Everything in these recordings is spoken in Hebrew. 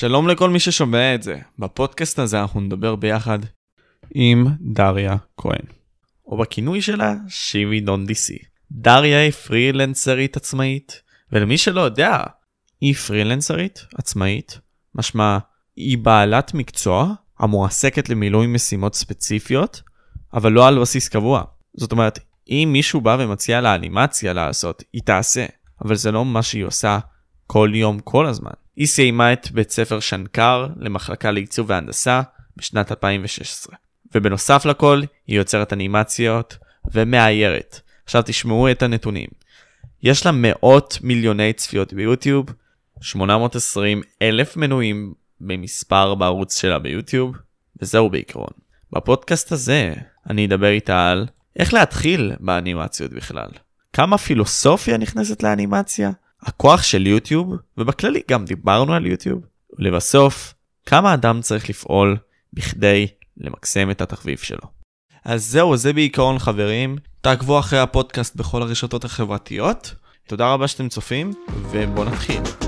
שלום לכל מי ששומע את זה. בפודקאסט הזה אנחנו נדבר ביחד עם דריה כהן, או בכינוי שלה שיבי דון די-סי. דריה היא פרילנסרית עצמאית, ולמי שלא יודע, היא פרילנסרית עצמאית, משמע היא בעלת מקצוע המועסקת למילוי משימות ספציפיות, אבל לא על בסיס קבוע. זאת אומרת, אם מישהו בא ומציע לה אנימציה לעשות, היא תעשה, אבל זה לא מה שהיא עושה כל יום, כל הזמן. היא סיימה את בית ספר שנקר למחלקה לעיצוב והנדסה בשנת 2016. ובנוסף לכל, היא יוצרת אנימציות ומאיירת. עכשיו תשמעו את הנתונים. יש לה מאות מיליוני צפיות ביוטיוב, 820 אלף מנויים במספר בערוץ שלה ביוטיוב, וזהו בעיקרון. בפודקאסט הזה אני אדבר איתה על איך להתחיל באנימציות בכלל. כמה פילוסופיה נכנסת לאנימציה, הכוח של יוטיוב, ובכללי גם דיברנו על יוטיוב, ולבסוף, כמה אדם צריך לפעול בכדי למקסם את התחביב שלו. אז זהו, זה בעיקרון חברים. תעקבו אחרי הפודקאסט בכל הרשתות החברתיות. תודה רבה שאתם צופים, ובואו נתחיל.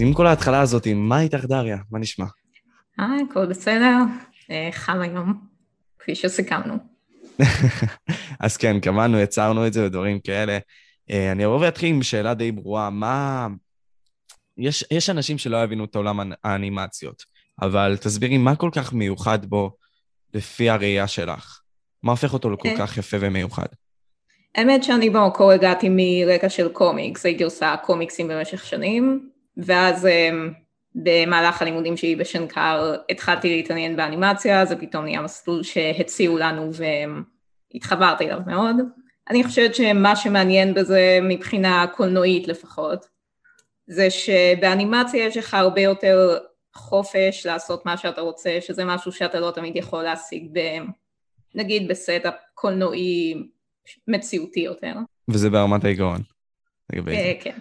אז עם כל ההתחלה הזאת, מה איתך דריה? מה נשמע? היי, הכל בסדר, אה, חם היום, כפי שסיכמנו. אז כן, קבענו, יצרנו את זה ודברים כאלה. אה, אני אבוא ואתחיל עם שאלה די ברורה, מה... יש, יש אנשים שלא יבינו את עולם האנימציות, אבל תסבירי מה כל כך מיוחד בו לפי הראייה שלך? מה הופך אותו לכל כך יפה ומיוחד? האמת שאני במקור הגעתי מרקע של קומיקס, הייתי עושה קומיקסים במשך שנים, ואז אמ, במהלך הלימודים שלי בשנקר התחלתי להתעניין באנימציה, זה פתאום נהיה מסלול שהציעו לנו והתחברתי אליו מאוד. אני חושבת שמה שמעניין בזה מבחינה קולנועית לפחות, זה שבאנימציה יש לך הרבה יותר חופש לעשות מה שאתה רוצה, שזה משהו שאתה לא תמיד יכול להשיג ב... נגיד ב setup קולנועי מציאותי יותר. וזה ברמת העיקרון. לגבי אה, זה. כן.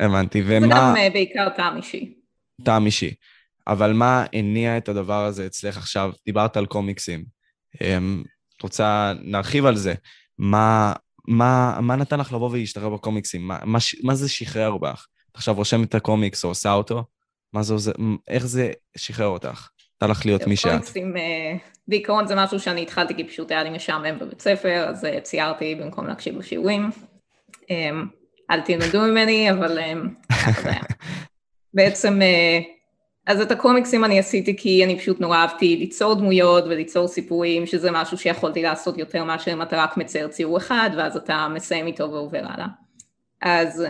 הבנתי, זה ומה... גם אה, בעיקר טעם אישי. טעם אישי. אבל מה הניע את הדבר הזה אצלך עכשיו? דיברת על קומיקסים. אמ, את רוצה, נרחיב על זה. מה, מה, מה נתן לך לבוא ולהשתחרר בקומיקסים? מה, מה, מה זה שחרר בך? את עכשיו רושמת את הקומיקס או עושה אותו? מה זה, עוזר- איך זה שחרר אותך? נתן לך להיות מי שאת. קומיקסים, אה, בעיקרון זה משהו שאני התחלתי כי פשוט היה לי משעמם בבית ספר, אז אה, ציירתי במקום להקשיב לשיעורים. אל תלמדו ממני, אבל היה. בעצם, אה, אז את הקומיקסים אני עשיתי כי אני פשוט נורא אהבתי ליצור דמויות וליצור סיפורים, שזה משהו שיכולתי לעשות יותר מאשר אם אתה רק מצייר ציור אחד, ואז אתה מסיים איתו ועובר הלאה. אז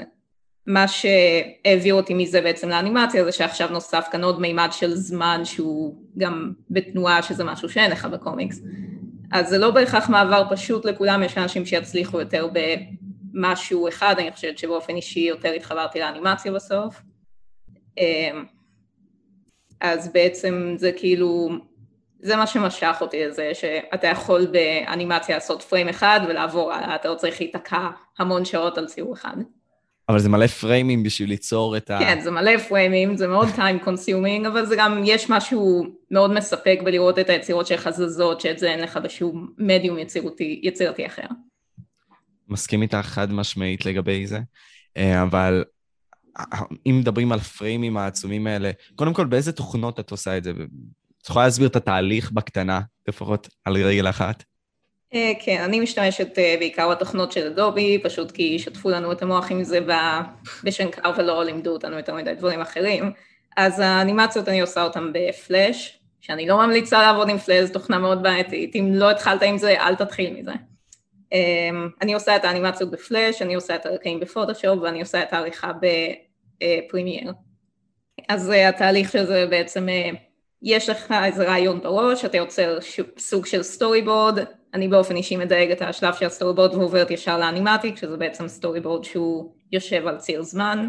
מה שהעביר אותי מזה בעצם לאנימציה זה שעכשיו נוסף כאן עוד מימד של זמן שהוא גם בתנועה שזה משהו שאין לך בקומיקס. אז זה לא בהכרח מעבר פשוט לכולם, יש אנשים שיצליחו יותר במשהו אחד, אני חושבת שבאופן אישי יותר התחברתי לאנימציה בסוף. אמ, אז בעצם זה כאילו, זה מה שמשך אותי לזה, שאתה יכול באנימציה לעשות פריים אחד ולעבור הלאה, אתה לא צריך להיתקע המון שעות על ציור אחד. אבל זה מלא פריימים בשביל ליצור את ה... כן, זה מלא פריימים, זה מאוד time consuming, אבל זה גם, יש משהו מאוד מספק בלראות את היצירות שלך זזות, שאת זה אין לך בשום מדיום יצירתי, יצירתי אחר. מסכים איתך חד משמעית לגבי זה, אה, אבל אם מדברים על פריימים העצומים האלה, קודם כל, באיזה תוכנות את עושה את זה? את יכולה להסביר את התהליך בקטנה, לפחות על רגל אחת? אה, כן, אני משתמשת אה, בעיקר בתוכנות של אדובי, פשוט כי שטפו לנו את המוח עם זה בשנקר ולא לימדו אותנו יותר מדי דברים אחרים. אז האנימציות אני עושה אותן בפלאש, שאני לא ממליצה לעבוד עם פלאש, זו תוכנה מאוד בעייתית, אם לא התחלת עם זה, אל תתחיל מזה. אמ, אני עושה את האנימציות בפלאש, אני עושה את הרקעים בפוטושופ ואני עושה את העריכה ב Premiere. אז אה, התהליך של זה בעצם, אה, יש לך איזה רעיון בראש, אתה יוצר סוג של storyboard, אני באופן אישי מדלגת את השלב של ה storyboard ועוברת ישר ל animatic, שזה בעצם storyboard שהוא יושב על ציר זמן,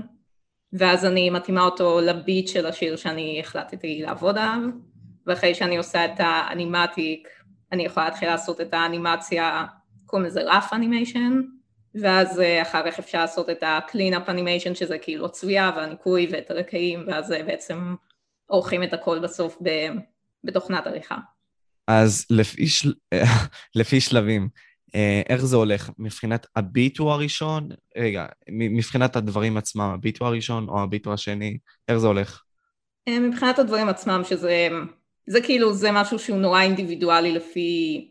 ואז אני מתאימה אותו לביט של השיר שאני החלטתי לעבוד עליו, ואחרי שאני עושה את ה animatic, אני יכולה להתחיל לעשות את האנימציה, קוראים לזה רף אנימיישן, ואז אה, אחר כך אפשר לעשות את ה-clean up animation שזה כאילו הצביעה והניקוי ואת הרקעים ואז אה, בעצם עורכים את הכל בסוף בתוכנת עריכה. אז לפי, של... לפי שלבים, אה, איך זה הולך? מבחינת הביט הוא הראשון? רגע, מבחינת הדברים עצמם, הביט הוא הראשון או הביט הוא השני? איך זה הולך? מבחינת הדברים עצמם, שזה זה כאילו, זה משהו שהוא נורא אינדיבידואלי לפי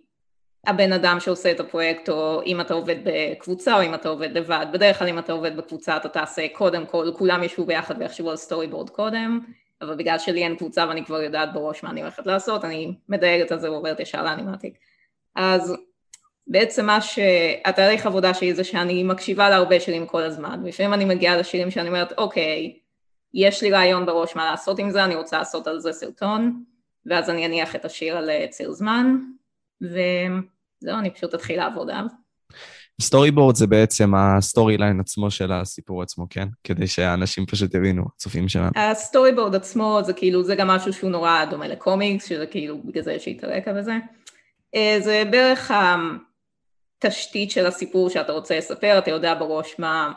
הבן אדם שעושה את הפרויקט, או אם אתה עובד בקבוצה או אם אתה עובד לבד. בדרך כלל אם אתה עובד בקבוצה אתה תעשה קודם כל, כולם ישבו ביחד ויחשבו על סטורי בורד קודם, אבל בגלל שלי אין קבוצה ואני כבר יודעת בראש מה אני הולכת לעשות, אני מדייגת על זה ועוברת ישר לאנימטיק. אז בעצם מה שהתהליך עבודה שלי זה שאני מקשיבה להרבה שירים כל הזמן, ולפעמים אני מגיעה לשירים שאני אומרת, אוקיי, יש לי רעיון בראש מה לעשות עם זה, אני רוצה לעשות על זה סרטון, ואז אני אניח את השיר על ציר זמן, וזהו, אני פשוט אתחיל לעבוד עליו. storyboard זה בעצם ה storyline עצמו של הסיפור עצמו, כן? כדי שהאנשים פשוט יבינו, הצופים שלנו. ה storyboard עצמו זה כאילו, זה גם משהו שהוא נורא דומה לקומיקס, שזה כאילו בגלל זה יש לי את הרקע וזה. אה, זה בערך התשתית של הסיפור שאתה רוצה לספר, אתה יודע בראש מה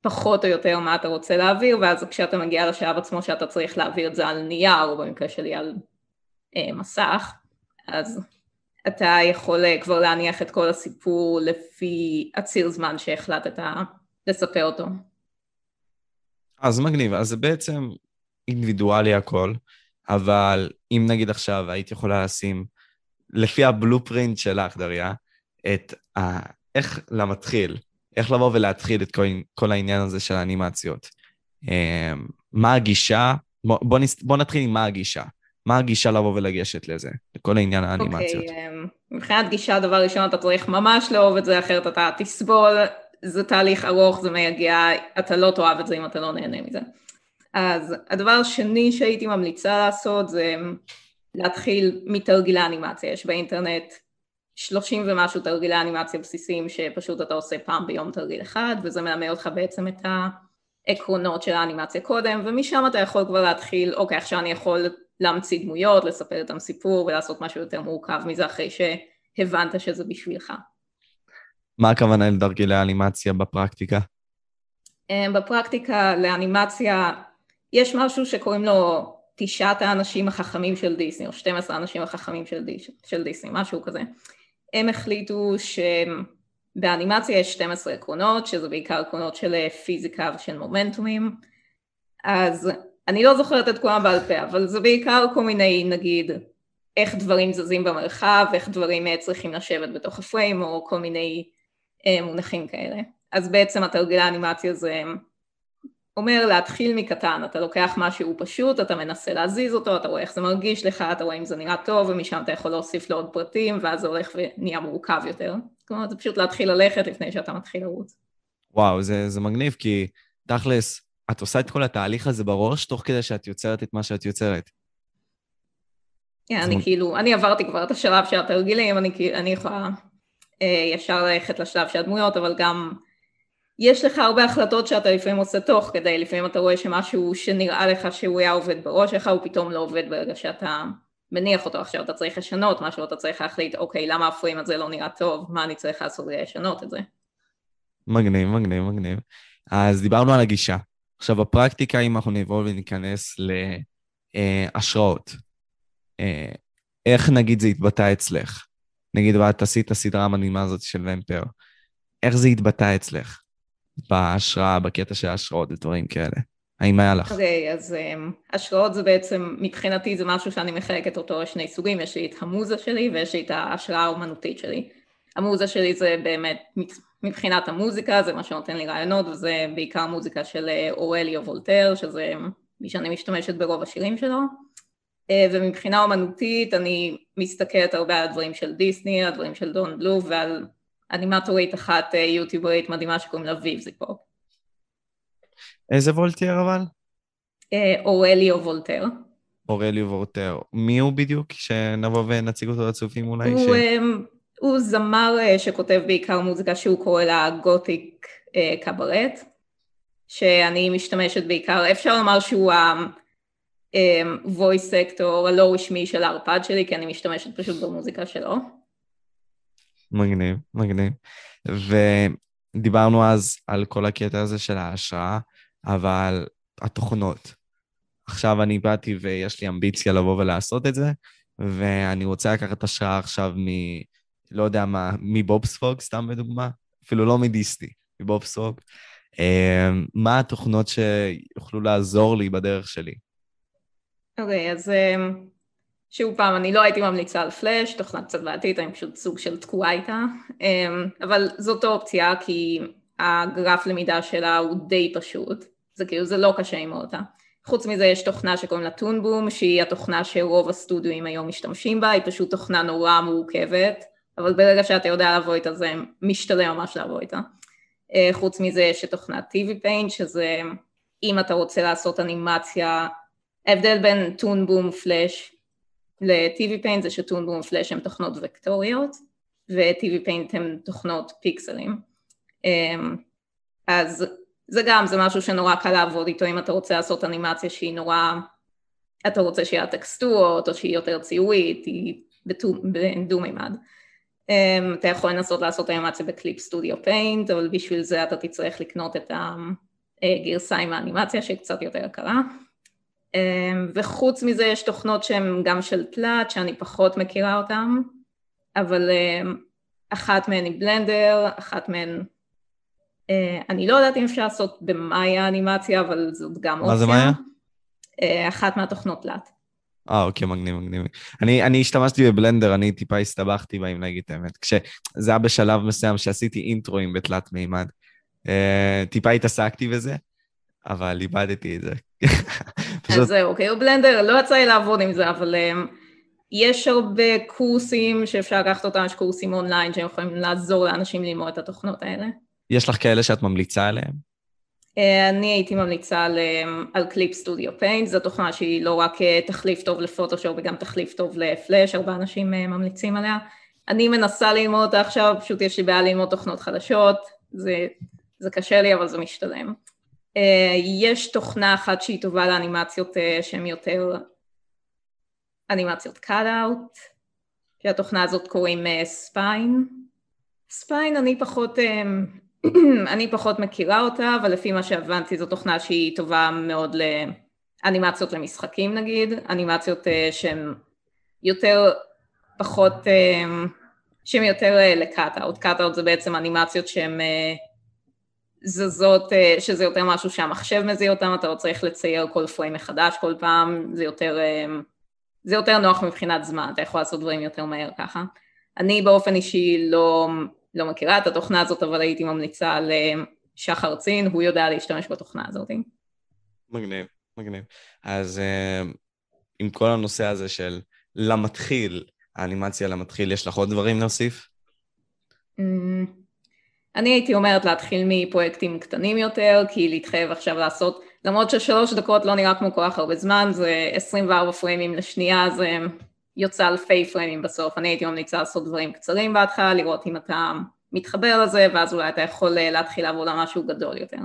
פחות או יותר מה אתה רוצה להעביר, ואז כשאתה מגיע לשלב עצמו שאתה צריך להעביר את זה על נייר, או במקרה שלי על אה, מסך, אז אתה יכול אה, כבר להניח את כל הסיפור לפי הציר זמן שהחלטת לספר אותו. אז מגניב, אז זה בעצם אינדיבידואלי הכל, אבל אם נגיד עכשיו היית יכולה לשים, לפי הבלופרינט שלך, דריה, את ה... איך למתחיל, איך לבוא ולהתחיל את כל, כל העניין הזה של האנימציות. אה, מה הגישה? בוא, בוא, נס... בוא נתחיל עם מה הגישה. מה הגישה לבוא ולגשת לזה, לכל העניין האנימציות? אוקיי, okay, um, מבחינת גישה, דבר ראשון, אתה צריך ממש לאהוב את זה, אחרת אתה תסבול, זה תהליך ארוך, זה מייגע, אתה לא תאהב את זה אם אתה לא נהנה מזה. אז הדבר השני שהייתי ממליצה לעשות זה להתחיל מתרגילי אנימציה, יש באינטרנט 30 ומשהו תרגילי אנימציה בסיסיים שפשוט אתה עושה פעם ביום תרגיל אחד וזה מלמד אותך בעצם את העקרונות של האנימציה קודם ומשם אתה יכול כבר להתחיל, אוקיי עכשיו אני יכול להמציא דמויות, לספר איתם סיפור ולעשות משהו יותר מורכב מזה אחרי שהבנת שזה בשבילך. מה הכוונה לדרגילי האנימציה בפרקטיקה? אמ, בפרקטיקה לאנימציה יש משהו שקוראים לו תשעת האנשים החכמים של דיסני, או 12 האנשים החכמים של, דיס, של דיסני, משהו כזה. הם החליטו שבאנימציה יש 12 עקרונות, שזה בעיקר עקרונות של פיזיקה ושל מומנטומים, אז אני לא זוכרת את כולם בעל פה, אבל זה בעיקר כל מיני, נגיד, איך דברים זזים במרחב, איך דברים אה, צריכים לשבת בתוך הפריים, או כל מיני אה, מונחים כאלה. אז בעצם התרגיל האנימציה זה אומר להתחיל מקטן, אתה לוקח משהו פשוט, אתה מנסה להזיז אותו, אתה רואה איך זה מרגיש לך, אתה רואה אם זה נראה טוב, ומשם אתה יכול להוסיף לו עוד פרטים, ואז זה הולך ונהיה מורכב יותר. כלומר, זה פשוט להתחיל ללכת לפני שאתה מתחיל לרוץ. וואו, זה, זה מגניב, כי תכלס, את עושה את כל התהליך הזה בראש, תוך כדי שאת יוצרת את מה שאת יוצרת. כן, אני כאילו, אני עברתי כבר את השלב של התרגילים, אני יכולה אה, ישר ללכת לשלב של הדמויות, אבל גם יש לך הרבה החלטות שאתה לפעמים עושה תוך כדי, לפעמים אתה רואה שמשהו שנראה לך שהוא היה עובד בראש שלך, הוא פתאום לא עובד ברגע שאתה מניח אותו עכשיו, אתה צריך לשנות משהו, אתה צריך להחליט, אוקיי, למה הפריים הזה לא נראה טוב, מה אני צריך לעשות כדי לשנות את זה. מגניב, מגניב, מגניב. אז דיברנו על הגישה. עכשיו, בפרקטיקה, אם אנחנו נבוא וניכנס להשראות, אה, איך נגיד זה התבטא אצלך? נגיד, ואת עשית הסדרה המדהימה הזאת של ומפר, איך זה התבטא אצלך? בהשראה, בקטע של ההשראות ודברים כאלה. האם היה לך? אוקיי, okay, אז um, השראות זה בעצם, מבחינתי זה משהו שאני מחלקת אותו לשני סוגים, יש לי את המוזה שלי ויש לי את ההשראה האומנותית שלי. המוזה שלי זה באמת מבחינת המוזיקה, זה מה שנותן לי רעיונות, וזה בעיקר מוזיקה של אה, אורליו וולטר, שזה מי שאני משתמשת ברוב השירים שלו. אה, ומבחינה אומנותית אני מסתכלת הרבה על הדברים של דיסני, על הדברים של דון בלו ועל אנימטורית אחת אה, יוטיוברית מדהימה שקוראים לה ויבזיפו. איזה וולטר אבל? אורליו וולטר. אורליו וולטר. מי הוא בדיוק? שנבוא ונציג אותו לצופים אולי? הוא, ש... הוא זמר אה, שכותב בעיקר מוזיקה שהוא קורא לה גותיק אה, קברט, שאני משתמשת בעיקר, אפשר לומר שהוא ה-voice sector הלא רשמי של הערפד שלי, כי אני משתמשת פשוט במוזיקה שלו. מגניב, מגניב. ו... דיברנו אז על כל הקטע הזה של ההשראה, אבל התוכנות. עכשיו אני באתי ויש לי אמביציה לבוא ולעשות את זה, ואני רוצה לקחת השראה עכשיו. לא יודע מה, מבובספוג, סתם בדוגמה, אפילו לא מדיסטי, מבובספוג. אמ, מה התוכנות שיוכלו לעזור לי בדרך שלי? אוקיי, okay, אז אמ, שוב פעם, אני לא הייתי ממליצה על פלאש, תוכנה קצת בעתיד, אני פשוט סוג של תקועה איתה, אמ, אבל זאת אופציה כי הגרף למידה שלה הוא די פשוט, זה כאילו, זה לא קשה עם אותה. חוץ מזה יש תוכנה שקוראים לה טונבום, שהיא התוכנה שרוב הסטודיואים היום משתמשים בה, היא פשוט תוכנה נורא מורכבת, אבל ברגע שאתה יודע לעבוד איתה זה משתלם ממש לעבוד איתה. אה, חוץ מזה יש את תוכנת TV Paint, שזה אם אתה רוצה לעשות אנימציה, ההבדל בין טונבום פלאש ל-TV Paint זה שטונבום פלאש הם תוכנות וקטוריות, ו-TV Paint הם תוכנות פיקסלים. אה, אז זה גם, זה משהו שנורא קל לעבוד איתו אם אתה רוצה לעשות אנימציה שהיא נורא, אתה רוצה שיהיה טקסטורות או שהיא יותר ציורית, היא בדו-מימד. Um, אתה יכול לנסות לעשות אנימציה בקליפ סטודיו פיינט, אבל בשביל זה אתה תצטרך לקנות את הגרסה עם האנימציה שהיא קצת יותר יקרה. Um, וחוץ מזה יש תוכנות שהן גם של תלת, שאני פחות מכירה אותן, אבל um, אחת מהן היא בלנדר, אחת מהן Uh, אני לא יודעת אם אפשר לעשות במאיה אנימציה, אבל זאת גם אופציה. מה זה מאיה? Uh, אחת מהתוכנות תלת. אה, אוקיי, מגניב, מגניב. אני, אני השתמשתי בבלנדר, אני טיפה הסתבכתי בה, אם להגיד את האמת. כשזה היה בשלב מסוים שעשיתי אינטרואים בתלת מימד. Uh, טיפה התעסקתי בזה, אבל איבדתי את זה. פשוט... אז זהו, אוקיי, בלנדר, לא יצא לי לעבוד עם זה, אבל um, יש הרבה קורסים שאפשר לקחת אותם, יש קורסים אונליין שהם יכולים לעזור לאנשים ללמוד את התוכנות האלה. יש לך כאלה שאת ממליצה עליהם? אה, אני הייתי ממליצה על, אה, על Clip Studio Paint, זו תוכנה שהיא לא רק אה, תחליף טוב לפוטושופ וגם תחליף טוב לפלאש, הרבה אנשים ממליצים עליה. אני מנסה ללמוד אותה עכשיו, פשוט יש לי בעיה ללמוד תוכנות חדשות, זה, זה קשה לי אבל זה משתלם. יש תוכנה אחת שהיא טובה לאנימציות שהן יותר אנימציות cut-out, שהתוכנה הזאת קוראים Spine. Spine אני פחות אני פחות מכירה אותה, אבל לפי מה שהבנתי זו תוכנה שהיא טובה מאוד לאנימציות למשחקים נגיד, אנימציות אה, שהן יותר, פחות, אה, שהן יותר אה, לקאט-אאוט, קאט-אאוט זה בעצם אנימציות שהן זזות, שזה יותר משהו שהמחשב מזיע אותם, אתה לא צריך לצייר כל פריים מחדש כל פעם, זה יותר, זה יותר נוח מבחינת זמן, אתה יכול לעשות דברים יותר מהר ככה. אני באופן אישי לא לא מכירה את התוכנה הזאת, אבל הייתי ממליצה לשחר צין, הוא יודע להשתמש בתוכנה הזאת. מגניב, מגניב. אז uh, עם כל הנושא הזה של למתחיל, האנימציה למתחיל, יש לך עוד דברים להוסיף? Mm, אני הייתי אומרת להתחיל מפרויקטים קטנים יותר, כי להתחייב עכשיו לעשות, למרות ששלוש דקות לא נראה כמו כל כך הרבה זמן, זה 24 פריימים לשנייה, זה יוצא אלפי פריימים בסוף, אני הייתי ממליצה לעשות דברים קצרים בהתחלה, לראות אם אתה מתחבר לזה, ואז אולי אתה יכול אה, להתחיל לעבוד על משהו גדול יותר.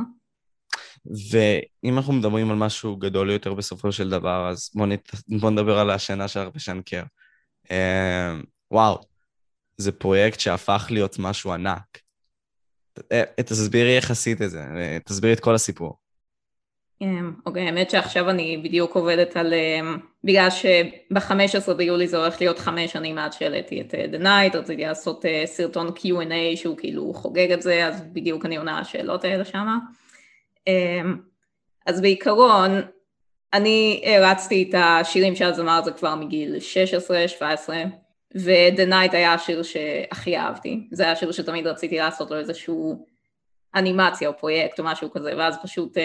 ואם אנחנו מדברים על משהו גדול יותר בסופו של דבר, אז בוא, נת... בוא נדבר על השינה של הרפשנקר. אה, וואו, זה פרויקט שהפך להיות משהו ענק. אה, תסבירי איך עשית את זה, תסבירי את כל הסיפור. אמ, אוקיי, האמת שעכשיו אני בדיוק עובדת על, אמ, בגלל שב-15 ביולי זה הולך להיות חמש שנים עד שהעליתי את אה, The Night, רציתי לעשות אה, סרטון Q&A שהוא כאילו חוגג את זה, אז בדיוק אני עונה על השאלות האלה שמה. אמ, אז בעיקרון, אני הרצתי את השירים של הזמר הזה כבר מגיל 16-17, ו-The Night היה השיר שהכי אהבתי, זה היה השיר שתמיד רציתי לעשות לו איזשהו אנימציה או פרויקט או משהו כזה, ואז פשוט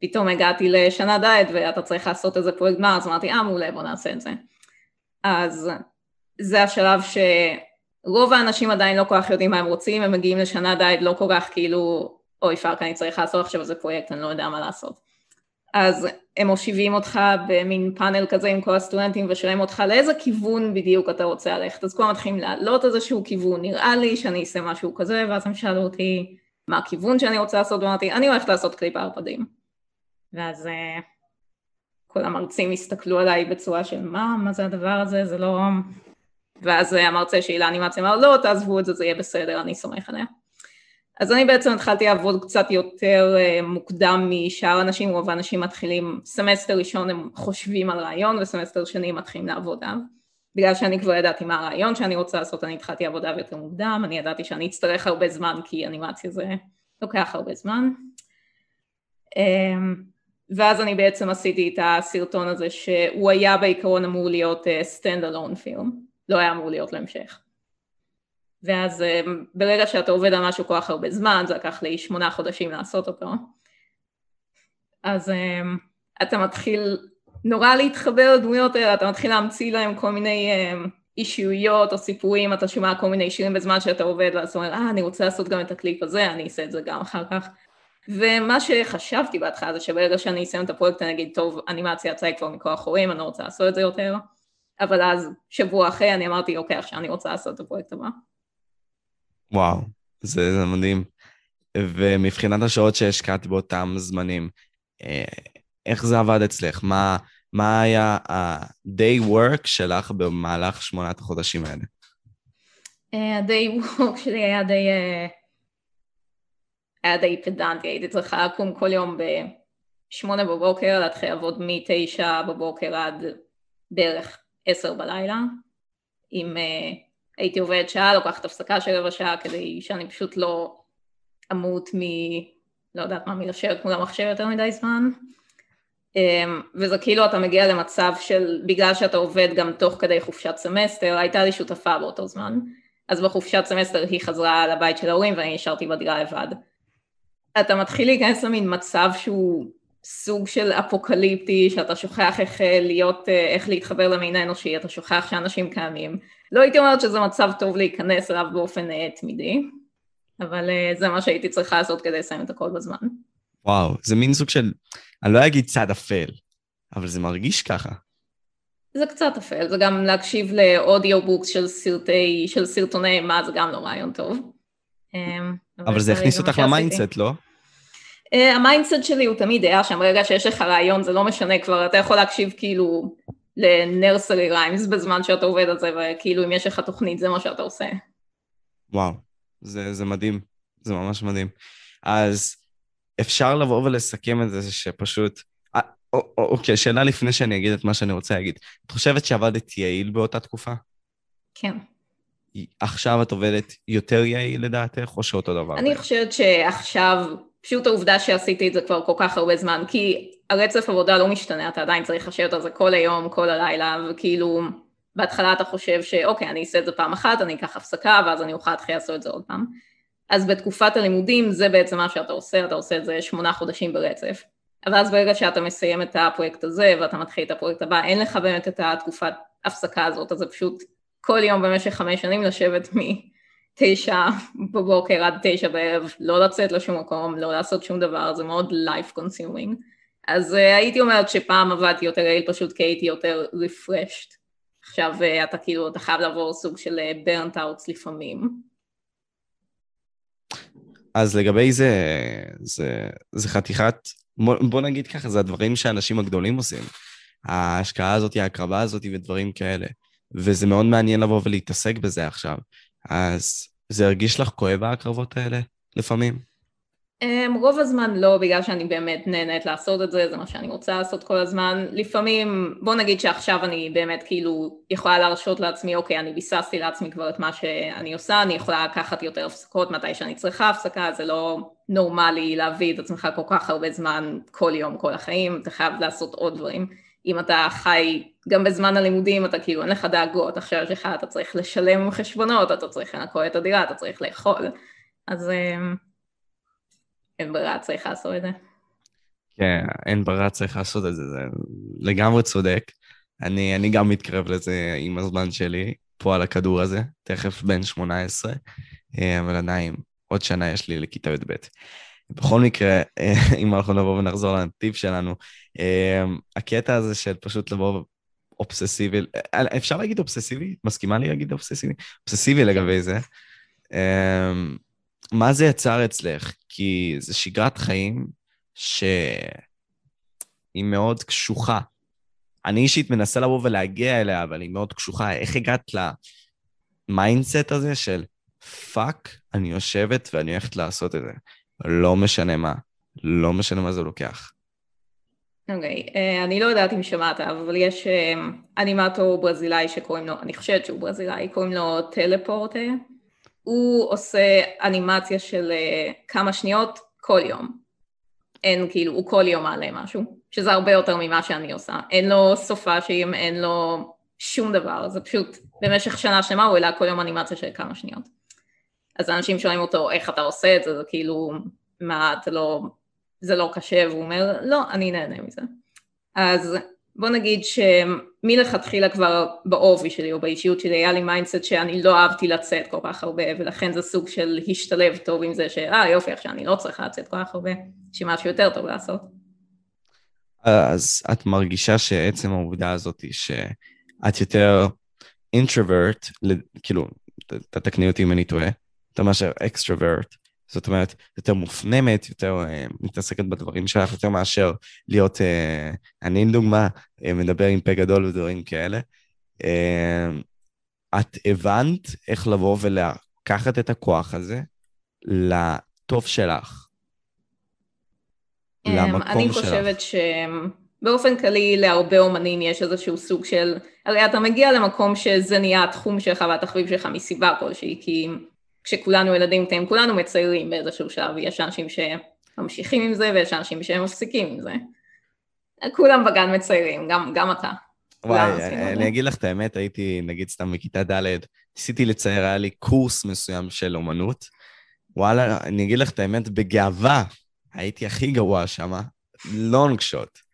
פתאום הגעתי לשנה ד' ואתה צריך לעשות איזה פרויקט גמר, אז אמרתי, אה מעולה בוא נעשה את זה. אז זה השלב שרוב האנשים עדיין לא כל כך יודעים מה הם רוצים, הם מגיעים לשנה ד' לא כל כך כאילו, אוי fuck אני צריך לעשות עכשיו איזה פרויקט, אני לא יודע מה לעשות. אז הם מושיבים אותך במין פאנל כזה עם כל הסטודנטים ושואלים אותך לאיזה כיוון בדיוק אתה רוצה ללכת, אז כולם מתחילים להעלות איזשהו כיוון, נראה לי שאני אעשה משהו כזה, ואז הם שאלו אותי מה הכיוון שאני רוצה לעשות, ואמרתי, אני הולכת לעשות קליפ ערפדים. ואז אה, כל המרצים הסתכלו עליי בצורה של מה, מה זה הדבר הזה, זה לא... ואז המרצה שלי לאנימציה אמר לא, תעזבו את זה, זה יהיה בסדר, אני סומך עליה. אז אני בעצם התחלתי לעבוד קצת יותר אה, מוקדם משאר אנשים, רוב האנשים מתחילים, סמסטר ראשון הם חושבים על רעיון וסמסטר שני הם מתחילים לעבוד עליו. בגלל שאני כבר ידעתי מה הרעיון שאני רוצה לעשות, אני התחלתי עבודה יותר מוקדם, אני ידעתי שאני אצטרך הרבה זמן כי אנימציה זה לוקח הרבה זמן. ואז אני בעצם עשיתי את הסרטון הזה שהוא היה בעיקרון אמור להיות standalone film, לא היה אמור להיות להמשך. ואז אה, ברגע שאתה עובד על משהו כל כך הרבה זמן, זה לקח לי שמונה חודשים לעשות אותו, אז אה, אתה מתחיל נורא להתחבר לדמויות האלה, אתה מתחיל להמציא להם כל מיני אה, אישיויות או סיפורים, אתה שומע כל מיני שירים בזמן שאתה עובד, ואז אתה אומר, אה, אני רוצה לעשות גם את הקליפ הזה, אני אעשה את זה גם אחר כך. ומה שחשבתי בהתחלה זה שברגע שאני אסיים את הפרויקט אני אגיד, טוב, אנימציה יצאה כבר מכל החורים, אני לא רוצה לעשות את זה יותר. אבל אז, שבוע אחרי, אני אמרתי, אוקיי, עכשיו אני רוצה לעשות את הפרויקט הבא. וואו, זה, זה מדהים. ומבחינת השעות שהשקעת באותם זמנים, אה, איך זה עבד אצלך? מה, מה היה ה-day work שלך במהלך שמונת החודשים האלה? אה, ה-day work שלי היה די... אה, היה די פדנטי, הייתי צריכה לקום כל יום בשמונה בבוקר, להתחיל לעבוד מתשע בבוקר עד בערך עשר בלילה. Um, uh, הייתי עובדת שעה, לוקחת הפסקה של רבע שעה כדי שאני פשוט לא אמות מ... לא יודעת מה, מלשבת מול המחשב יותר מדי זמן. Um, וזה כאילו אתה מגיע למצב של, בגלל שאתה עובד גם תוך כדי חופשת סמסטר, הייתה לי שותפה באותו זמן, אז בחופשת סמסטר היא חזרה לבית של ההורים ואני נשארתי בדירה לבד. אתה מתחיל להיכנס למין מצב שהוא סוג של אפוקליפטי, שאתה שוכח איך אה, להיות, אה, איך להתחבר למין האנושי, אתה שוכח שאנשים קיימים. לא הייתי אומרת שזה מצב טוב להיכנס אליו באופן אה, תמידי, אבל זה מה שהייתי צריכה לעשות כדי לסיים את הכל בזמן. וואו, זה מין סוג של, אני לא אגיד צד אפל, אבל זה מרגיש ככה. זה קצת אפל, זה גם להקשיב ל audiobooks של סרטי, של סרטוני אימה, זה גם לא רעיון טוב. אבל זה הכניס אותך ל mindset, לא? Uh, ה mindset שלי הוא תמיד היה שם, ברגע שיש לך רעיון זה לא משנה כבר, אתה יכול להקשיב כאילו ל nursery rhymes בזמן שאתה עובד על זה, וכאילו אם יש לך תוכנית זה מה שאתה עושה. וואו, זה, זה מדהים, זה ממש מדהים. אז אפשר לבוא ולסכם את זה שפשוט... אה, אוקיי, שאלה לפני שאני אגיד את מה שאני רוצה להגיד. את חושבת שעבדת יעיל באותה תקופה? כן. עכשיו את עובדת יותר יעיל לדעתך, או שאותו דבר? אני חושבת שעכשיו פשוט העובדה שעשיתי את זה כבר כל כך הרבה זמן, כי הרצף עבודה לא משתנה, אתה עדיין צריך לשבת על זה כל היום, כל הלילה, וכאילו בהתחלה אתה חושב שאוקיי, אני אעשה את זה פעם אחת, אני אקח הפסקה, ואז אני אוכל להתחיל לעשות את זה עוד פעם. אז בתקופת הלימודים זה בעצם מה שאתה עושה, אתה עושה את זה שמונה חודשים ברצף. אבל אז ברגע שאתה מסיים את הפרויקט הזה ואתה מתחיל את הפרויקט הבא, אין לך באמת את התקופת הפסקה הזאת, אז זה פשוט כל יום במשך חמש שנים לשבת מ... תשע בבוקר עד תשע בערב, לא לצאת לשום מקום, לא לעשות שום דבר, זה מאוד life consuming. אז uh, הייתי אומרת שפעם עבדתי יותר יעיל פשוט כי הייתי יותר refreshed. עכשיו uh, אתה כאילו, אתה חייב לעבור סוג של burnt outs לפעמים. אז לגבי זה, זה, זה חתיכת, בוא נגיד ככה, זה הדברים שהאנשים הגדולים עושים. ההשקעה הזאת, ההקרבה הזאת ודברים כאלה. וזה מאוד מעניין לבוא ולהתעסק בזה עכשיו. אז זה הרגיש לך כואב ההקרבות האלה לפעמים? Um, רוב הזמן לא, בגלל שאני באמת נהנית לעשות את זה, זה מה שאני רוצה לעשות כל הזמן. לפעמים, בוא נגיד שעכשיו אני באמת כאילו יכולה להרשות לעצמי, אוקיי, אני ביססתי לעצמי כבר את מה שאני עושה, אני יכולה לקחת יותר הפסקות מתי שאני צריכה הפסקה, זה לא נורמלי להביא את עצמך כל כך הרבה זמן כל יום, כל החיים, אתה חייב לעשות עוד דברים. אם אתה חי גם בזמן הלימודים, אתה כאילו אין לך דאגות, עכשיו יש לך, אתה צריך לשלם חשבונות, אתה צריך לנקות את הדירה, אתה צריך לאכול, אז אמ, אין ברירה, צריך לעשות את זה. כן, אין ברירה, צריך לעשות את זה, זה לגמרי צודק. אני, אני גם מתקרב לזה עם הזמן שלי, פה על הכדור הזה, תכף בן 18, אה, אבל עדיין, עוד שנה יש לי לכיתה י"ב. בכל מקרה, אה, אם אנחנו נבוא ונחזור לנתיב שלנו, אה, הקטע הזה של פשוט לבוא אובססיבי, אה, אפשר להגיד אובססיבי? מסכימה לי להגיד אובססיבי? אובססיבי לגבי זה. מה זה יצר אצלך? כי זה שגרת חיים שהיא מאוד קשוחה. אני אישית מנסה לבוא ולהגיע אליה, אבל היא מאוד קשוחה. איך הגעת ל mindset הזה של fuck, אני יושבת ואני הולכת לעשות את זה. לא משנה מה. לא משנה מה זה לוקח. אוקיי, uh, אני לא יודעת אם שמעת, אבל יש uh, אנימטור ברזילאי שקוראים לו, אני חושבת שהוא ברזילאי, קוראים לו טלפורטה. הוא עושה אנימציה של uh, כמה שניות כל יום. אין כאילו, הוא כל יום מעלה משהו, שזה הרבה יותר ממה שאני עושה. אין לו סופאשים, אין לו שום דבר, זה פשוט במשך שנה שלמה הוא העלה כל יום אנימציה של כמה שניות. אז אנשים שואלים אותו איך אתה עושה את זה, זה כאילו, מה, אתה לא, זה לא קשה, והוא אומר, לא, אני נהנה מזה. אז בוא נגיד שמלכתחילה כבר באופי שלי או באישיות שלי היה לי mindset שאני לא אהבתי לצאת כל כך הרבה ולכן זה סוג של השתלב טוב עם זה שאה יופי עכשיו אני לא צריכה לצאת כל כך הרבה, יש משהו יותר טוב לעשות. אז את מרגישה שעצם העובדה הזאת שאת יותר אינטרוורט, כאילו, תתקני אותי אם אני טועה, אתה מאשר אקסטרוורט, זאת אומרת, יותר מופנמת, יותר uh, מתעסקת בדברים שלך, יותר מאשר להיות, uh, אני עם דוגמה, uh, מדבר עם פה גדול ודברים כאלה. Uh, את הבנת איך לבוא ולקחת את הכוח הזה לטוב שלך, um, למקום שלך. אני חושבת שבאופן כללי להרבה אומנים יש איזשהו סוג של, הרי אתה מגיע למקום שזה נהיה התחום שלך והתחביב שלך מסיבה כלשהי, כי כשכולנו ילדים קטנים, כולנו מציירים באיזשהו שלב, יש אנשים שממשיכים עם זה ויש אנשים שמפסיקים עם זה. כולם בגן מציירים, גם, גם אתה. וואי, אני אגיד לך את האמת, הייתי נגיד סתם בכיתה ד', ניסיתי לצייר, היה לי קורס מסוים של אומנות. וואלה, אני אגיד לך את האמת, בגאווה, הייתי הכי גרוע שם, לונג שוט.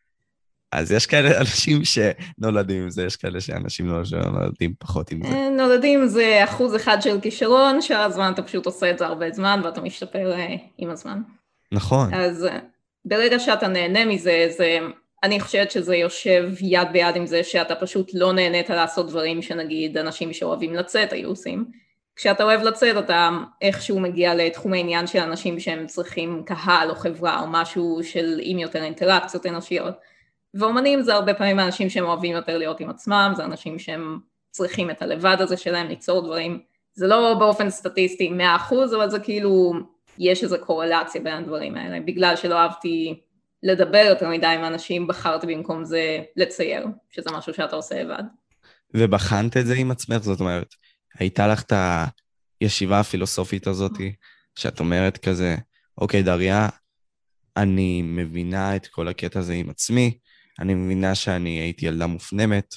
אז יש כאלה אנשים שנולדים עם זה, יש כאלה שאנשים לא נולדים פחות עם זה. אה, נולדים זה אחוז אחד של כישרון, שאר הזמן אתה פשוט עושה את זה הרבה זמן ואתה משתפר אה, עם הזמן. נכון. אז אה, ברגע שאתה נהנה מזה, זה, אני חושבת שזה יושב יד ביד עם זה שאתה פשוט לא נהנית לעשות דברים שנגיד אנשים שאוהבים לצאת היו עושים. כשאתה אוהב לצאת אתה איכשהו מגיע לתחום העניין של אנשים שהם צריכים קהל או חברה או משהו של עם יותר אינטראקציות אנושיות. ואומנים זה הרבה פעמים אנשים שהם אוהבים יותר להיות עם עצמם, זה אנשים שהם צריכים את הלבד הזה שלהם ליצור דברים, זה לא באופן סטטיסטי 100% אבל זה כאילו, יש איזו קורלציה בין הדברים האלה, בגלל שלא אהבתי לדבר יותר מדי עם אנשים, בחרתי במקום זה לצייר, שזה משהו שאתה עושה לבד. ובחנת את זה עם עצמך, זאת אומרת, הייתה לך את הישיבה הפילוסופית הזאת, שאת אומרת כזה, אוקיי, דריה, אני מבינה את כל הקטע הזה עם עצמי, אני מבינה שאני הייתי ילדה מופנמת,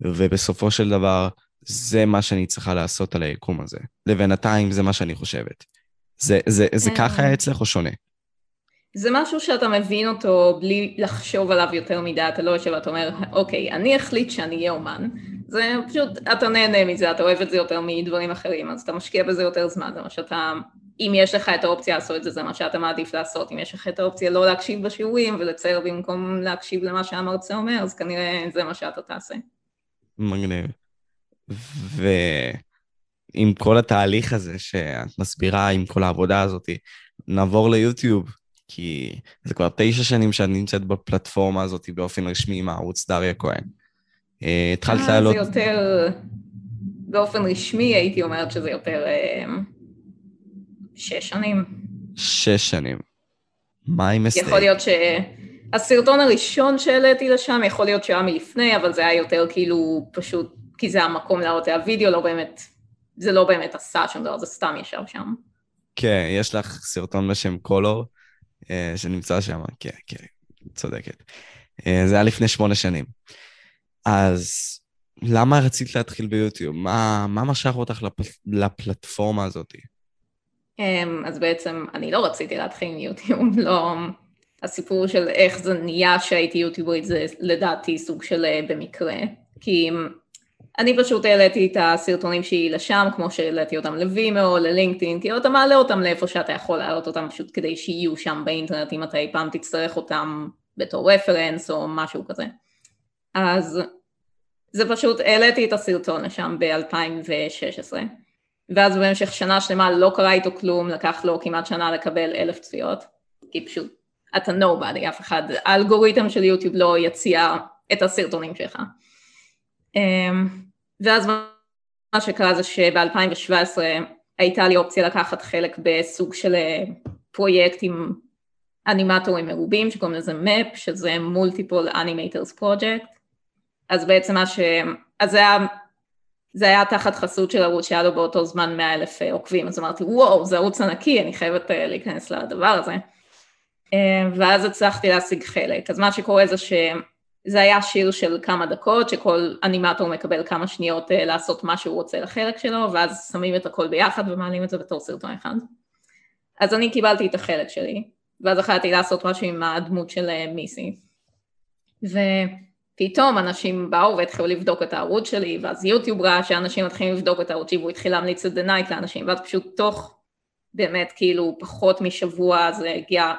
ובסופו של דבר, זה מה שאני צריכה לעשות על היקום הזה. לבינתיים זה מה שאני חושבת. זה, זה, זה כן. ככה היה אצלך או שונה? זה משהו שאתה מבין אותו בלי לחשוב עליו יותר מדי, אתה לא יושב ואתה אומר, אוקיי, אני אחליט שאני אהיה אומן. זה פשוט, אתה נהנה מזה, אתה אוהב את זה יותר מדברים אחרים, אז אתה משקיע בזה יותר זמן, זה מה שאתה אם יש לך את האופציה לעשות את זה, זה מה שאתה מעדיף לעשות. אם יש לך את האופציה לא להקשיב בשיעורים ולצייר במקום להקשיב למה שהמרצה אומר, אז כנראה זה מה שאתה תעשה. מגניב. ועם כל התהליך הזה שאת מסבירה, עם כל העבודה הזאת, נעבור ליוטיוב, כי זה כבר תשע שנים שאת נמצאת בפלטפורמה הזאת באופן רשמי עם הערוץ דריה כהן. אה, התחלת אה, לעלות... זה יותר, באופן רשמי הייתי אומרת שזה יותר... שש שנים. שש שנים. מה עם אסטייק? יכול להיות שהסרטון הראשון שהעליתי לשם, יכול להיות שהיה מלפני, אבל זה היה יותר כאילו פשוט, כי זה המקום להראות את הווידאו, לא באמת, זה לא באמת עשה שום דבר, זה סתם ישב שם. כן, יש לך סרטון בשם קולור, אה, שנמצא שם, כן, כן, צודקת. אה, זה היה לפני שמונה שנים. אז למה רצית להתחיל ביוטיוב? מה, מה משך אותך לפ... לפלטפורמה הזאת? אמ, אז בעצם אני לא רציתי להתחיל עם יוטיוב, לא... הסיפור של איך זה נהיה שהייתי יוטיוברית זה לדעתי סוג של אה, במקרה, כי אני פשוט העליתי את הסרטונים שלי לשם, כמו שהעליתי אותם לווימאו, ללינקדאין, כי אתה מעלה אותם לאיפה שאתה יכול להעלות אותם פשוט כדי שיהיו שם באינטרנט אם אתה אי פעם תצטרך אותם בתור רפרנס או משהו כזה. אז זה פשוט, העליתי את הסרטון לשם ב-2016. ואז במשך שנה שלמה לא קרה איתו כלום, לקח לו כמעט שנה לקבל אלף צפיות, כי פשוט אתה nobody, אף אחד, האלגוריתם של יוטיוב לא יציע את הסרטונים שלך. אמ, ואז מה שקרה זה שב-2017 הייתה לי אופציה לקחת חלק בסוג של אה, פרויקט עם אנימטורים מרובים שקוראים לזה MAP, שזה Multiple Animators Project, אז בעצם מה ש... אז זה היה, זה היה תחת חסות של ערוץ שהיה לו באותו זמן 100 אלף אה, עוקבים, אז אמרתי וואו זה ערוץ ענקי, אני חייבת אה, להיכנס לדבר הזה. ואז הצלחתי להשיג חלק, אז מה שקורה זה שזה היה שיר של כמה דקות, שכל אנימטור מקבל כמה שניות לעשות מה שהוא רוצה לחלק שלו, ואז שמים את הכל ביחד ומעלים את זה בתור סרטון אחד. אז אני קיבלתי את החלק שלי, ואז החלטתי לעשות משהו עם הדמות של אה, מיסי. ופתאום אנשים באו והתחילו לבדוק את הערוץ שלי, ואז יוטיוב ראה שאנשים מתחילים לבדוק את הערוץ שלי, והוא התחיל להמליץ את The Night לאנשים, ואז פשוט תוך באמת כאילו פחות משבוע זה הגיע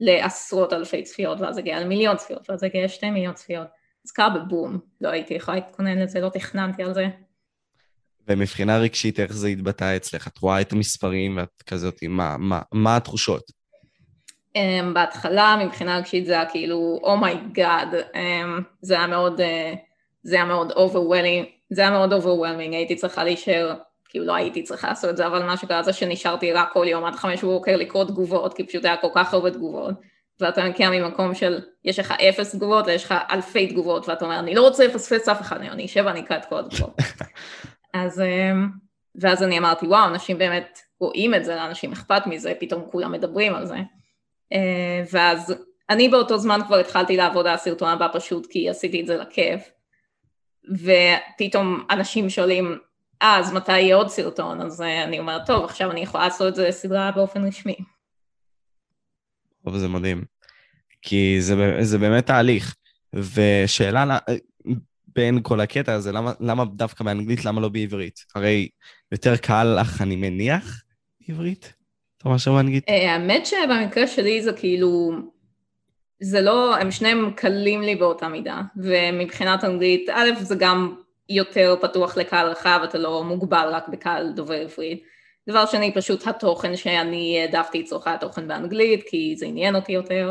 לעשרות אלפי צפיות, ואז הגיע למיליון צפיות, ואז הגיע לשתי מיליון צפיות. אז קרה בבום, לא הייתי יכולה להתכונן לזה, לא תכננתי על זה. ומבחינה רגשית, איך זה התבטא אצלך? את רואה את המספרים ואת כזאת, מה, מה, מה התחושות? Um, בהתחלה מבחינה רגשית זה היה כאילו oh my god, um, זה היה מאוד, uh, זה היה מאוד overwhelming, זה היה מאוד overwhelming, הייתי צריכה להישאר, כאילו לא הייתי צריכה לעשות את זה, אבל מה שקרה זה שנשארתי רק כל יום עד חמש בבוקר לקרוא תגובות, כי פשוט היה כל כך הרבה תגובות, ואתה מגיע ממקום של יש לך אפס תגובות ויש לך אלפי תגובות, ואתה אומר אני לא רוצה לפספס אף אחד, אני אשב ואני אקרא את כל התגובות. אז, um, ואז אני אמרתי וואו, אנשים באמת רואים את זה, לאנשים אכפת מזה, פתאום כולם מדברים על זה. אה, ואז אני באותו זמן כבר התחלתי לעבוד על הסרטון הבא פשוט כי עשיתי את זה לכיף. ופתאום אנשים שואלים אה אז מתי יהיה עוד סרטון? אז אה, אני אומרת טוב עכשיו אני יכולה לעשות את זה סדרה באופן רשמי. טוב זה מדהים. כי זה, זה באמת תהליך. ושאלה בין כל הקטע הזה למה, למה דווקא באנגלית למה לא בעברית? הרי יותר קל לך אני מניח בעברית? אתה מאשר באנגלית? אה, האמת שבמקרה שלי זה כאילו, זה לא, הם שניהם קלים לי באותה מידה, ומבחינת אנגלית, א', זה גם יותר פתוח לקהל רחב, אתה לא מוגבל רק בקהל דובר עברית. דבר שני, פשוט התוכן שאני העדפתי צורכי התוכן באנגלית, כי זה עניין אותי יותר.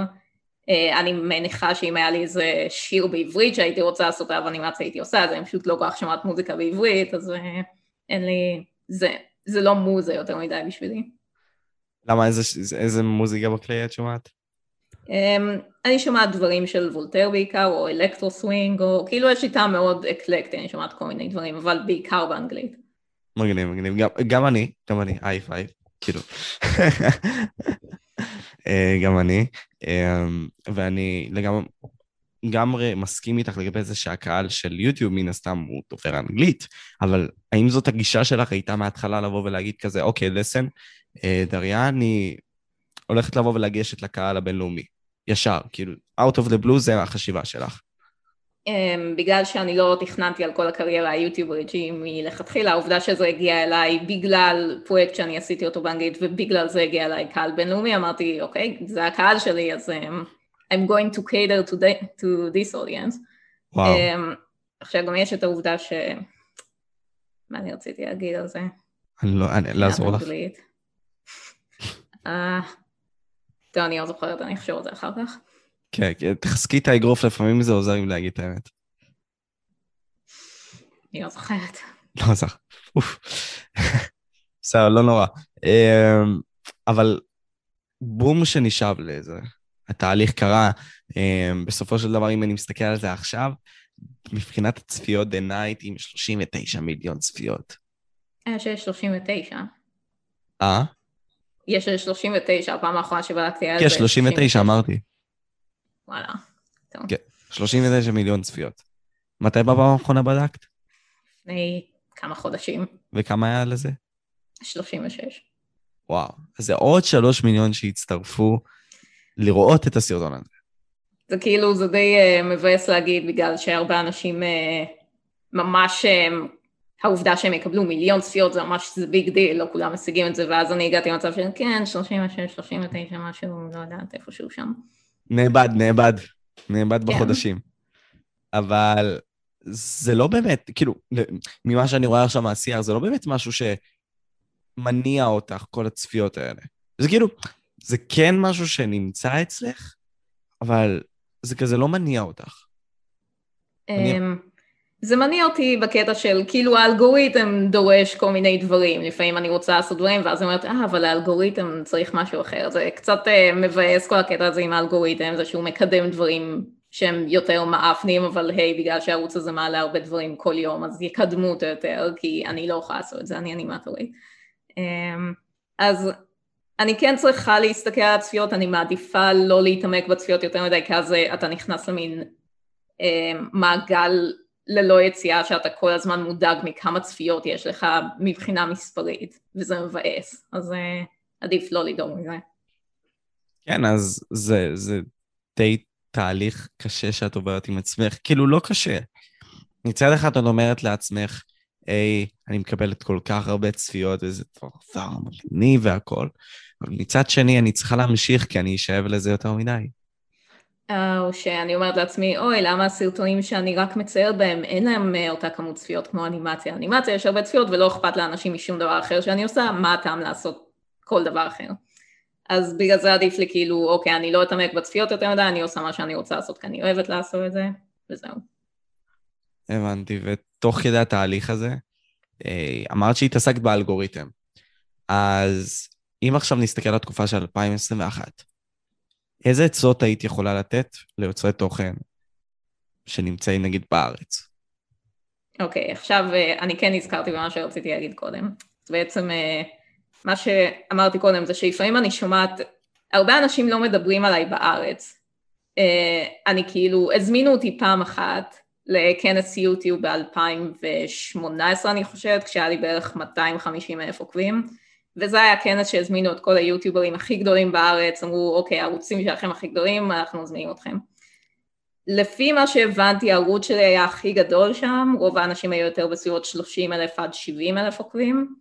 אה, אני מניחה שאם היה לי איזה שיר בעברית שהייתי רוצה לעשות עליו אנימציה הייתי עושה, אז אני פשוט לא כל כך שומעת מוזיקה בעברית, אז אה, אין לי, זה, זה לא מוזה יותר מדי בשבילי. למה, איזה, איזה מוזיקה בכללי את שומעת? Um, אני שומעת דברים של וולטר בעיקר, או electro swing, או כאילו יש טעם מאוד אקלקטי, אני שומעת כל מיני דברים, אבל בעיקר באנגלית. מגניב, מגניב. גם, גם אני, גם אני, high five, כאילו. אה, גם אני, אמ, ואני לגמרי... מסכים איתך לגבי זה שהקהל של יוטיוב מן הסתם הוא דובר אנגלית, אבל האם זאת הגישה שלך הייתה מההתחלה לבוא ולהגיד כזה, אוקיי, לסן, אה, דריה, אני הולכת לבוא ולגשת לקהל הבינלאומי, ישר, כאילו, out of the blue זה החשיבה שלך. Um, בגלל שאני לא תכננתי על כל הקריירה היוטיוברית שהיא מלכתחילה, העובדה שזה הגיע אליי בגלל פרויקט שאני עשיתי אותו באנגלית ובגלל זה הגיע אליי קהל בינלאומי, אמרתי אוקיי, זה הקהל שלי אז um, I'm going to cater to, the, to this audience. וואו. Um, עכשיו גם יש את העובדה ש... מה אני רציתי להגיד על זה? אני לא, אני, לעזור לך. אה, טוב, אני לא זוכרת, אני אחשוב על זה אחר כך. כן, כן, תחזקי את האגרוף, לפעמים זה עוזר לי להגיד את האמת. אני לא זוכרת. לא זוכר, אוף. בסדר, לא נורא. אמ, אבל בום שנשאב לזה. התהליך קרה, אמ, בסופו של דבר, אם אני מסתכל על זה עכשיו, מבחינת הצפיות The Night עם 39 מיליון צפיות. היה שיש 39. אה? יש 39, הפעם האחרונה שבדקתי היה כן, 39, אמרתי. וואלה, טוב. כן, 39 מיליון צפיות. מתי בפעם האחרונה בדקת? לפני כמה חודשים. וכמה היה לזה? 36. וואו, אז זה עוד 3 מיליון שהצטרפו לראות את הסרטון הזה. זה כאילו, זה די uh, מבאס להגיד, בגלל שהרבה אנשים uh, ממש uh, העובדה שהם יקבלו מיליון צפיות זה ממש, זה big deal, לא כולם משיגים את זה, ואז אני הגעתי למצב של כן, 36, 39, משהו, לא יודעת, איפשהו שם. נאבד, נאבד, נאבד כן. בחודשים. אבל זה לא באמת, כאילו, ממה שאני רואה עכשיו מהשיח, זה לא באמת משהו שמניע אותך, כל הצפיות האלה. זה כאילו, זה כן משהו שנמצא אצלך, אבל זה כזה לא מניע אותך. מניע... אמ, זה מניע אותי בקטע של כאילו האלגוריתם דורש כל מיני דברים, לפעמים אני רוצה לעשות דברים ואז אני אומרת, אה, אבל האלגוריתם צריך משהו אחר, זה קצת uh, מבאס כל הקטע הזה עם האלגוריתם, זה שהוא מקדם דברים שהם יותר מאפנים, אבל היי, בגלל שהערוץ הזה מעלה הרבה דברים כל יום, אז יקדמו אותו יותר, כי אני לא יכולה לעשות את זה, אני אנימטורית. Um, אז אני כן צריכה להסתכל על הצפיות, אני מעדיפה לא להתעמק בצפיות יותר מדי, כי אז אתה נכנס למין um, מעגל ללא יציאה שאתה כל הזמן מודאג מכמה צפיות יש לך מבחינה מספרית, וזה מבאס, אז uh, עדיף לא לדאוג מזה. כן, אז זה, זה די תהליך קשה שאת עוברת עם עצמך, כאילו לא קשה. מצד אחד את אומרת לעצמך, היי, אני מקבלת כל כך הרבה צפיות וזה דבר מגניב והכל, אבל מצד שני אני צריכה להמשיך כי אני אשאב לזה יותר מדי. או שאני אומרת לעצמי, אוי, למה הסרטונים שאני רק מציירת בהם, אין להם אה, אותה כמות צפיות כמו אנימציה. אנימציה יש הרבה צפיות ולא אכפת לאנשים משום דבר אחר שאני עושה, מה הטעם לעשות כל דבר אחר. אז בגלל זה עדיף לי כאילו, אוקיי, אני לא אתעמק בצפיות יותר מדי, אני עושה מה שאני רוצה לעשות כי אני אוהבת לעשות את זה, וזהו. הבנתי, ותוך כדי התהליך הזה, אה, אמרת שהתעסקת באלגוריתם. אז אם עכשיו נסתכל על התקופה של 2021, איזה עצות היית יכולה לתת ליוצרי תוכן שנמצאים נגיד בארץ? אוקיי, okay, עכשיו אה, אני כן נזכרתי במה שרציתי להגיד קודם. בעצם אה, מה שאמרתי קודם זה שלפעמים אני שומעת, הרבה אנשים לא מדברים עליי בארץ. אה, אני כאילו, הזמינו אותי פעם אחת לכנס יוטיוב ב-2018 אני חושבת, כשהיה לי בערך 250 אלף עוקבים. וזה היה כנס שהזמינו את כל היוטיוברים הכי גדולים בארץ, אמרו אוקיי הערוצים שלכם הכי גדולים, אנחנו מזמינים אתכם. לפי מה שהבנתי הערוץ שלי היה הכי גדול שם, רוב האנשים היו יותר בסביבות 30 אלף עד 70 אלף עוקבים,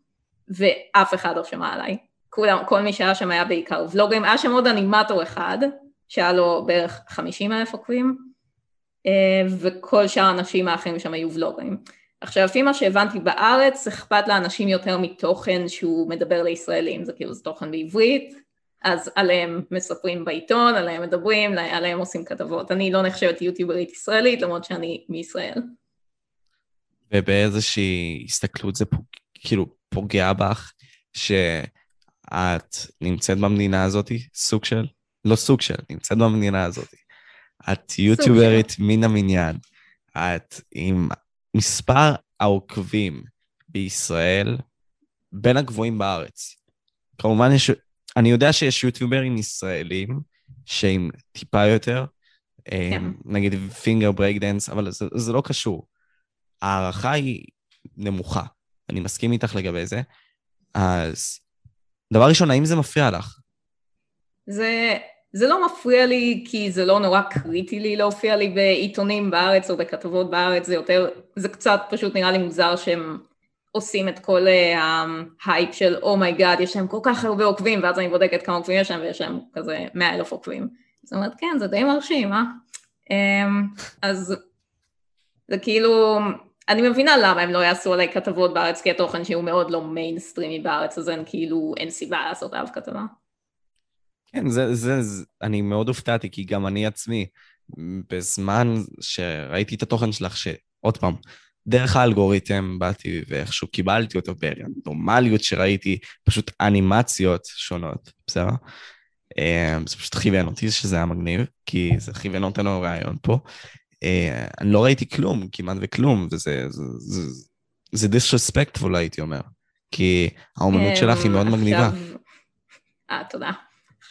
ואף אחד לא שמע עליי. כולם, כל מי שהיה שם היה בעיקר ולוגרים, היה שם עוד אנימטור אחד, שהיה לו בערך 50 אלף עוקבים, אה, וכל שאר האנשים האחרים שם היו ולוגרים. עכשיו לפי מה שהבנתי בארץ אכפת לאנשים יותר מתוכן שהוא מדבר לישראלים, זה כאילו זה תוכן בעברית, אז עליהם מספרים בעיתון, עליהם מדברים, עליהם עושים כתבות. אני לא נחשבת יוטיוברית ישראלית למרות שאני מישראל. ובאיזושהי הסתכלות זה פוג... כאילו פוגע בך שאת נמצאת במדינה הזאת, סוג של, לא סוג של, נמצאת במדינה הזאת. את יוטיוברית מן המניין. את עם מספר העוקבים בישראל בין הגבוהים בארץ. כמובן יש, אני יודע שיש יוטיוברים ישראלים שהם טיפה יותר, כן. נגיד finger breakdance, אבל זה, זה לא קשור. ההערכה היא נמוכה, אני מסכים איתך לגבי זה. אז דבר ראשון, האם זה מפריע לך? זה זה לא מפריע לי כי זה לא נורא קריטי לי להופיע לי בעיתונים בארץ או בכתבות בארץ, זה יותר, זה קצת פשוט נראה לי מוזר שהם עושים את כל ה hype uh, של oh my god יש להם כל כך הרבה עוקבים, ואז אני בודקת כמה עוקבים יש להם ויש להם כזה מאה אלף עוקבים. זאת אומרת, כן, זה די מרשים, אה? Um, אז זה כאילו, אני מבינה למה הם לא יעשו עליי כתבות בארץ, כי התוכן שהוא מאוד לא מיינסטרימי בארץ, אז אין כאילו, אין סיבה לעשות עליו כתבה. כן, זה, זה, זה, אני מאוד הופתעתי, כי גם אני עצמי, בזמן שראיתי את התוכן שלך, שעוד פעם, דרך האלגוריתם באתי ואיכשהו קיבלתי אותו ברנדומליות שראיתי, פשוט אנימציות שונות, בסדר? אמ, זה פשוט כיוון אותי שזה היה מגניב, כי זה כיוון אותנו רעיון פה. אה, אני לא ראיתי כלום, כמעט וכלום, וזה זה, זה, זה disrespectful הייתי אומר, כי האומנות שלך היא מאוד מגניבה. אה, תודה.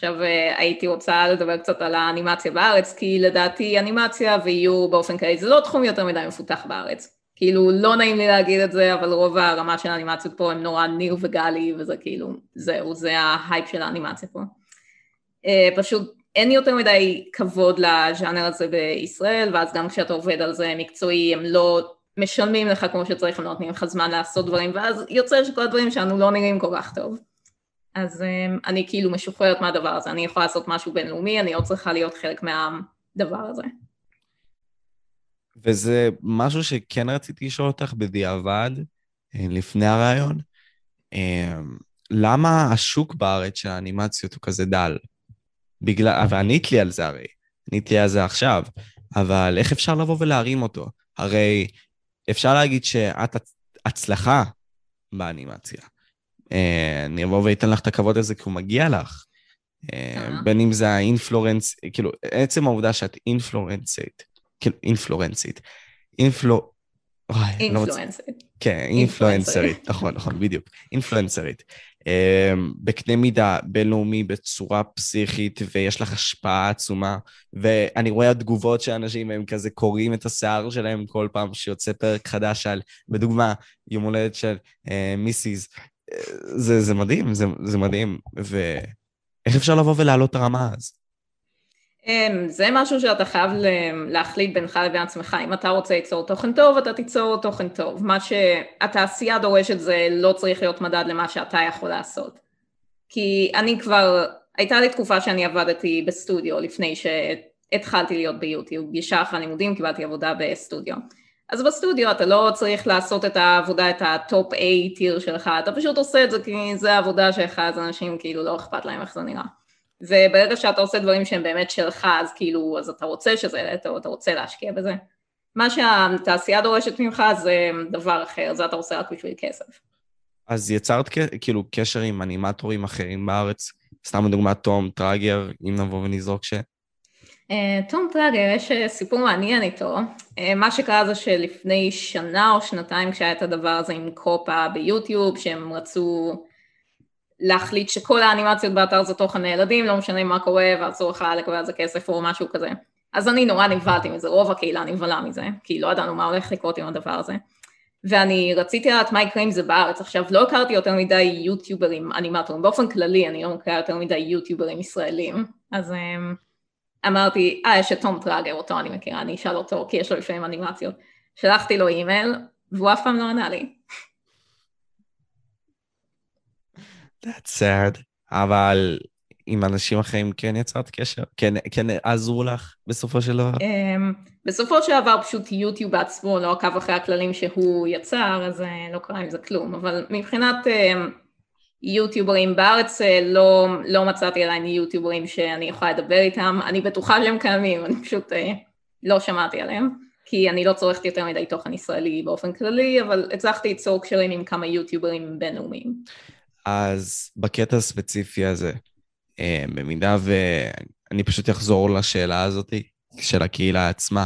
עכשיו אה, הייתי רוצה לדבר קצת על האנימציה בארץ, כי לדעתי אנימציה ואיור באופן כללי זה לא תחום יותר מדי מפותח בארץ. כאילו לא נעים לי להגיד את זה, אבל רוב הרמה של האנימציות פה הם נורא ניר וגלי, וזה כאילו, זהו, זה ההייפ של האנימציה פה. אה, פשוט אין יותר מדי כבוד לז'אנר הזה בישראל, ואז גם כשאתה עובד על זה מקצועי, הם לא משלמים לך כמו שצריך, הם לא נותנים לך זמן לעשות דברים, ואז יוצא שכל הדברים שלנו לא נראים כל כך טוב. אז um, אני כאילו משוחררת מהדבר הזה, אני יכולה לעשות משהו בינלאומי, אני לא צריכה להיות חלק מהדבר הזה. וזה משהו שכן רציתי לשאול אותך בדיעבד, אה, לפני הרעיון, אה, למה השוק בארץ של האנימציות הוא כזה דל? בגלל, וענית לי על זה הרי, ענית לי על זה עכשיו, אבל איך אפשר לבוא ולהרים אותו? הרי אפשר להגיד שאת הצלחה באנימציה. אה, אני אבוא ואתן לך את הכבוד הזה כי הוא מגיע לך. אה, אה. בין אם זה האינפלורנס, כאילו, עצם העובדה שאת אינפלורנסית, כאילו, אינפלורנסית, אינפלו... לא אינפלואנסית. כן, אינפלואנסרית, נכון, נכון, בדיוק, אינפלואנסרית. בקנה מידה בינלאומי בצורה פסיכית, ויש לך השפעה עצומה, ואני רואה התגובות של אנשים, הם כזה קוראים את השיער שלהם כל פעם שיוצא פרק חדש על, בדוגמה, יום הולדת של מיסיס. זה, זה מדהים, זה, זה מדהים, ואיך אפשר לבוא ולהעלות את הרמה אז? אמ, זה משהו שאתה חייב להחליט בינך לבין עצמך, אם אתה רוצה ליצור תוכן טוב, אתה תיצור תוכן טוב. מה שהתעשייה דורשת זה לא צריך להיות מדד למה שאתה יכול לעשות. כי אני כבר, הייתה לי תקופה שאני עבדתי בסטודיו לפני שהתחלתי להיות ביוטיוב, ישר אחרי הלימודים קיבלתי עבודה בסטודיו. אז בסטודיו אתה לא צריך לעשות את העבודה, את ה top A tier שלך, אתה פשוט עושה את זה כי זה העבודה שלך, אז אנשים כאילו לא אכפת להם איך זה נראה. וברגע שאתה עושה דברים שהם באמת שלך, אז כאילו, אז אתה רוצה שזה יהיה טוב, אתה רוצה להשקיע בזה. מה שהתעשייה דורשת ממך זה דבר אחר, זה אתה עושה רק בשביל כסף. אז יצרת כאילו קשר עם אנימטורים אחרים בארץ? סתם לדוגמה תום טראגר, אם נבוא ונזרוק ש... אה, תום טראגר, יש אה, סיפור מעניין איתו. אה, מה שקרה זה שלפני שנה או שנתיים כשהיה את הדבר הזה עם קופה ביוטיוב, שהם רצו להחליט שכל האנימציות באתר זה תוכן לילדים, לא משנה מה קורה, ואסור לך לקבל על זה כסף או משהו כזה. אז אני נורא נבהלתי מזה, רוב הקהילה נבהלה מזה, כי לא ידענו מה הולך לקרות עם הדבר הזה. ואני רציתי לדעת מה יקרה עם זה בארץ. עכשיו, לא הכרתי יותר מדי יוטיוברים אנימטורים, באופן כללי אני לא מכירה יותר מדי יוטיוברים ישראלים, אז אמרתי, אה, יש את תום טראגר, אותו אני מכירה, אני אשאל אותו, כי יש לו לפעמים אנימציות. שלחתי לו אימייל, והוא אף פעם לא ענה לי. That's sad. אבל עם אנשים אחרים כן יצרת קשר? כן, כן עזרו לך בסופו של דבר? אמ, בסופו של דבר פשוט יוטיוב בעצמו לא עקב אחרי הכללים שהוא יצר, אז אה, לא קרה עם זה כלום, אבל מבחינת אמ, יוטיוברים בארץ אה, לא, לא מצאתי עדיין יוטיוברים שאני יכולה לדבר איתם, אני בטוחה שהם קיימים, אני פשוט אה, לא שמעתי עליהם, כי אני לא צורכת יותר מדי תוכן ישראלי באופן כללי, אבל הצלחתי ליצור קשרים עם כמה יוטיוברים בינלאומיים. אז בקטע הספציפי הזה, אה, במידה ואני פשוט אחזור לשאלה הזאת, של הקהילה עצמה,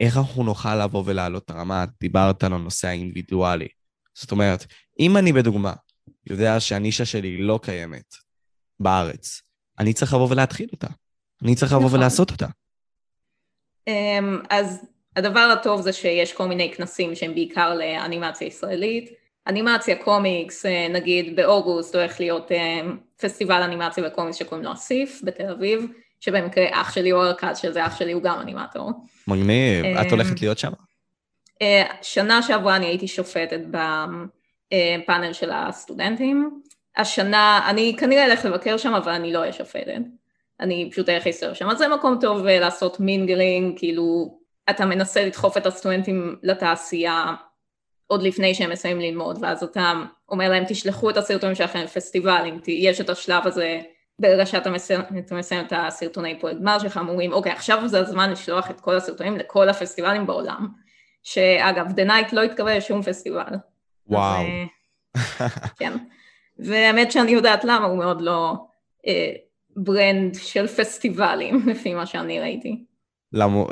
איך אנחנו נוכל לבוא ולהעלות את הרמה? דיברת על הנושא האינדיבידואלי. זאת אומרת, אם אני בדוגמה יודע שהנישה שלי לא קיימת בארץ, אני צריך לבוא ולהתחיל אותה. אני צריך לבוא נכון. ולעשות אותה. אמ, אז הדבר הטוב זה שיש כל מיני כנסים שהם בעיקר לאנימציה ישראלית. אנימציה קומיקס, אה, נגיד באוגוסט הולך להיות אה, פסטיבל אנימציה וקומיקס שקוראים לו אסיף בתל אביב, שבמקרה אח שלי הוא ארכז, שזה אח שלי הוא גם אנימטור. מגניב. את אמ, הולכת להיות שם? אה, שנה שעברה אני הייתי שופטת בפאנל של הסטודנטים. השנה, אני כנראה אלך לבקר שם, אבל אני לא אהיה שופטת. אני פשוט אלך להסתובב שם. אז זה מקום טוב אה, לעשות mingling, כאילו, אתה מנסה לדחוף את הסטודנטים לתעשייה עוד לפני שהם מסיימים ללמוד, ואז אתה אומר להם, תשלחו את הסרטונים שלכם לפסטיבלים, יש את השלב הזה, ברגע שאתה מסיים, מסיים את הסרטוני פרויקט גמר שלך, אומרים, אוקיי, עכשיו זה הזמן לשלוח את כל הסרטונים לכל הפסטיבלים בעולם. שאגב, The Night לא התקבל לשום פסטיבל. אז, וואו. אה, כן. והאמת שאני יודעת למה, הוא מאוד לא אה, ברנד של פסטיבלים, לפי מה שאני ראיתי. למה,